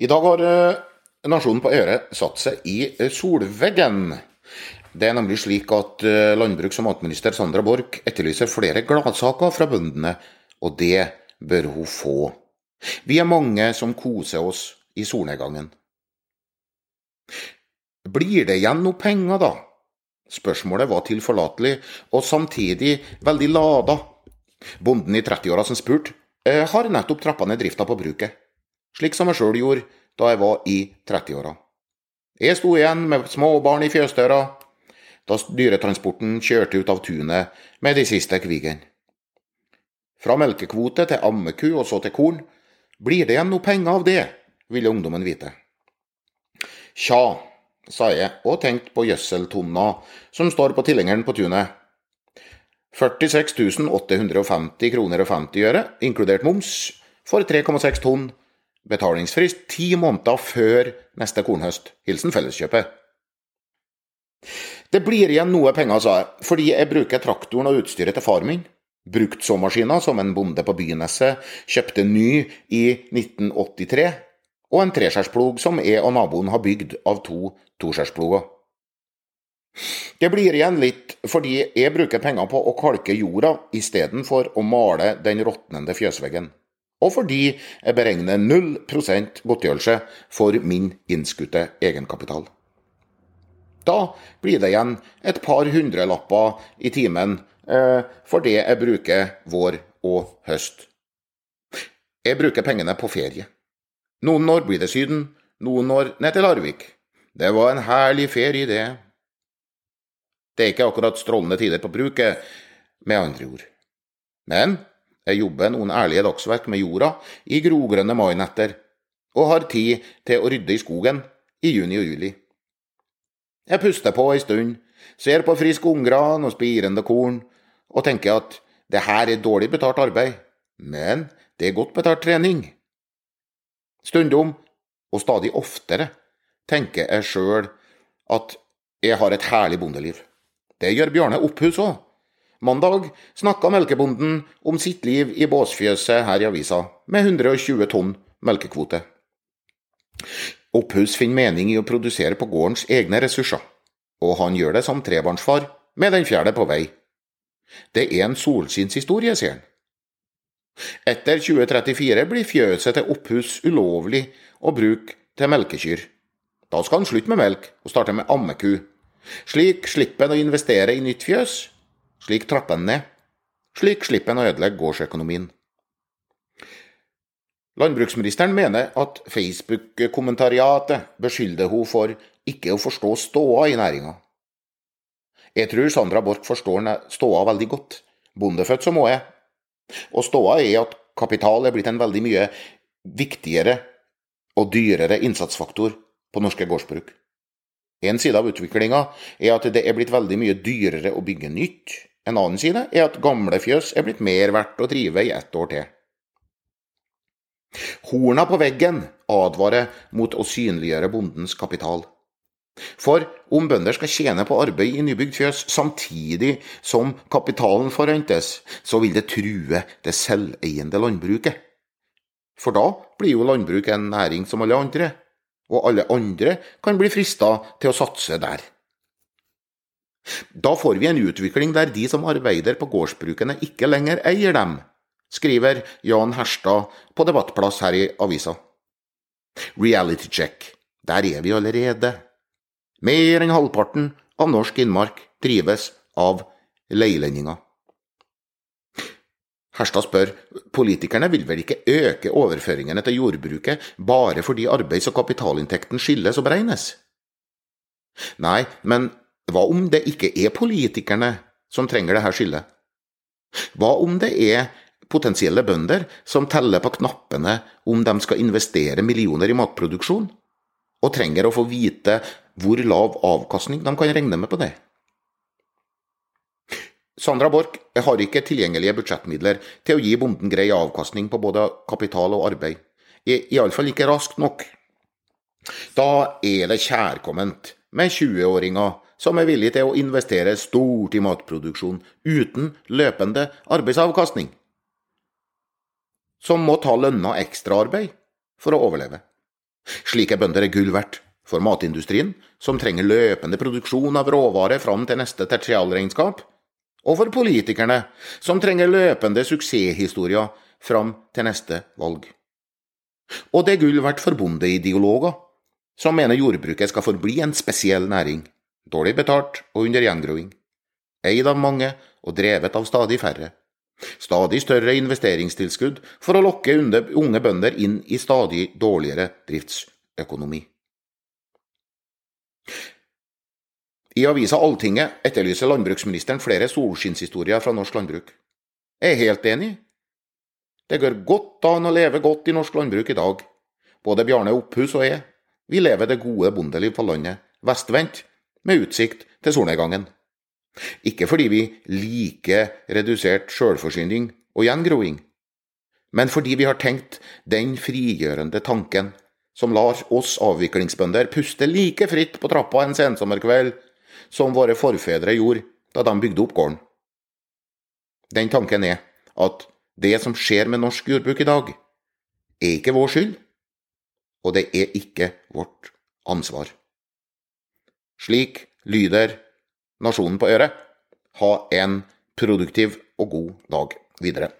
I dag har eh, nasjonen på Øre satt seg i eh, solveggen. Det er nemlig slik at eh, landbruks- og matminister Sandra Borch etterlyser flere gladsaker fra bøndene, og det bør hun få. Vi er mange som koser oss i solnedgangen. Blir det igjen noe penger, da? Spørsmålet var tilforlatelig, og samtidig veldig lada. Bonden i 30-åra som spurte, har nettopp trappa ned drifta på bruket slik som jeg sjøl gjorde da jeg var i 30-åra. Jeg sto igjen med små barn i fjøsdøra da dyretransporten kjørte ut av tunet med de siste kvigene. Fra melkekvote til ammeku og så til korn, blir det igjen noe penger av det, ville ungdommen vite. Tja, sa jeg og tenkte på gjødseltonna som står på tilhengeren på tunet. 46 850 kroner og 50 øre, inkludert moms, for 3,6 tonn Betalingsfrist ti måneder før neste kornhøst. Hilsen Felleskjøpet. Det blir igjen noe penger, sa jeg, fordi jeg bruker traktoren og utstyret til far min. Bruktsåmaskiner som en bonde på Byneset kjøpte ny i 1983, og en treskjærsplog som jeg og naboen har bygd av to toskjærsploger. Det blir igjen litt fordi jeg bruker penger på å kalke jorda istedenfor å male den råtnende fjøsveggen og fordi jeg beregner 0% godtgjørelse for min innskutte egenkapital. Da blir det igjen et par hundrelapper i timen eh, for det jeg bruker vår og høst. Jeg bruker pengene på ferie. Noen år blir det Syden, noen år ned til Larvik. Det var en herlig ferie, det. Det er ikke akkurat strålende tider på bruket, med andre ord. Men jeg jobber noen ærlige dagsverk med jorda i grogrønne mainetter, og har tid til å rydde i skogen i juni og juli. Jeg puster på ei stund, ser på frisk unggran og spirende korn, og tenker at det her er dårlig betalt arbeid, men det er godt betalt trening. Stundom, og stadig oftere, tenker jeg sjøl at jeg har et herlig bondeliv. Det gjør Bjarne Opphus òg. Mandag snakka melkebonden om sitt liv i båsfjøset her i avisa, med 120 tonn melkekvote. Opphus finner mening i å produsere på gårdens egne ressurser, og han gjør det som trebarnsfar, med den fjerde på vei. Det er en solskinnshistorie, sier han. Etter 2034 blir fjøset til Opphus ulovlig å bruke til melkekyr. Da skal han slutte med melk og starte med ammeku. Slik slipper han å investere i nytt fjøs, slik trapper en ned. Slik slipper en å ødelegge gårdsøkonomien. Landbruksministeren mener at Facebook-kommentariatet beskylder hun for ikke å forstå ståa i næringa. Jeg tror Sandra Borch forstår ståa veldig godt, bondefødt som hun er. Og ståa er at kapital er blitt en veldig mye viktigere og dyrere innsatsfaktor på norske gårdsbruk. En side av utviklinga er at det er blitt veldig mye dyrere å bygge nytt en annen side er at gamle fjøs er blitt mer verdt å drive i ett år til. Horna på veggen advarer mot å synliggjøre bondens kapital. For om bønder skal tjene på arbeid i nybygd fjøs samtidig som kapitalen forrentes, så vil det true det selveiende landbruket. For da blir jo landbruk en næring som alle andre, og alle andre kan bli frista til å satse der. Da får vi en utvikling der de som arbeider på gårdsbrukene ikke lenger eier dem, skriver Jan Herstad på debattplass her i avisa. Reality check. Der er vi allerede. Mer enn halvparten av norsk innmark drives av leilendinger. Herstad spør politikerne vil vel ikke øke overføringene til jordbruket bare fordi arbeids- og kapitalinntekten skilles og beregnes? Nei, men hva om det ikke er politikerne som trenger dette skillet? Hva om det er potensielle bønder som teller på knappene om de skal investere millioner i matproduksjon, og trenger å få vite hvor lav avkastning de kan regne med på det? Sandra Borch har ikke tilgjengelige budsjettmidler til å gi bonden grei avkastning på både kapital og arbeid, iallfall ikke raskt nok. Da er det kjærkomment med 20-åringer som er villig til å investere stort i matproduksjon uten løpende arbeidsavkastning. Som må ta lønna ekstraarbeid for å overleve. Slike bønder er gull verdt for matindustrien, som trenger løpende produksjon av råvarer fram til neste tertialregnskap, og for politikerne, som trenger løpende suksesshistorier fram til neste valg. Og det er gull verdt for bondeideologer, som mener jordbruket skal forbli en spesiell næring, dårlig betalt og under gjengroing, eid av mange og drevet av stadig færre. Stadig større investeringstilskudd for å lokke unge bønder inn i stadig dårligere driftsøkonomi. I avisa Alltinget etterlyser landbruksministeren flere solskinnshistorier fra norsk landbruk. Jeg er helt enig. Det går godt an å leve godt i norsk landbruk i dag. Både Bjarne Opphus og jeg. Vi lever det gode bondeliv på landet, vestvendt, med utsikt til solnedgangen. Ikke fordi vi liker redusert sjølforsyning og gjengroing, men fordi vi har tenkt den frigjørende tanken som lar oss avviklingsbønder puste like fritt på trappa en sensommerkveld som våre forfedre gjorde da de bygde opp gården. Den tanken er at det som skjer med norsk jordbruk i dag, er ikke vår skyld, og det er ikke vårt ansvar. Slik lyder nasjonen på øret. Ha en produktiv og god dag videre.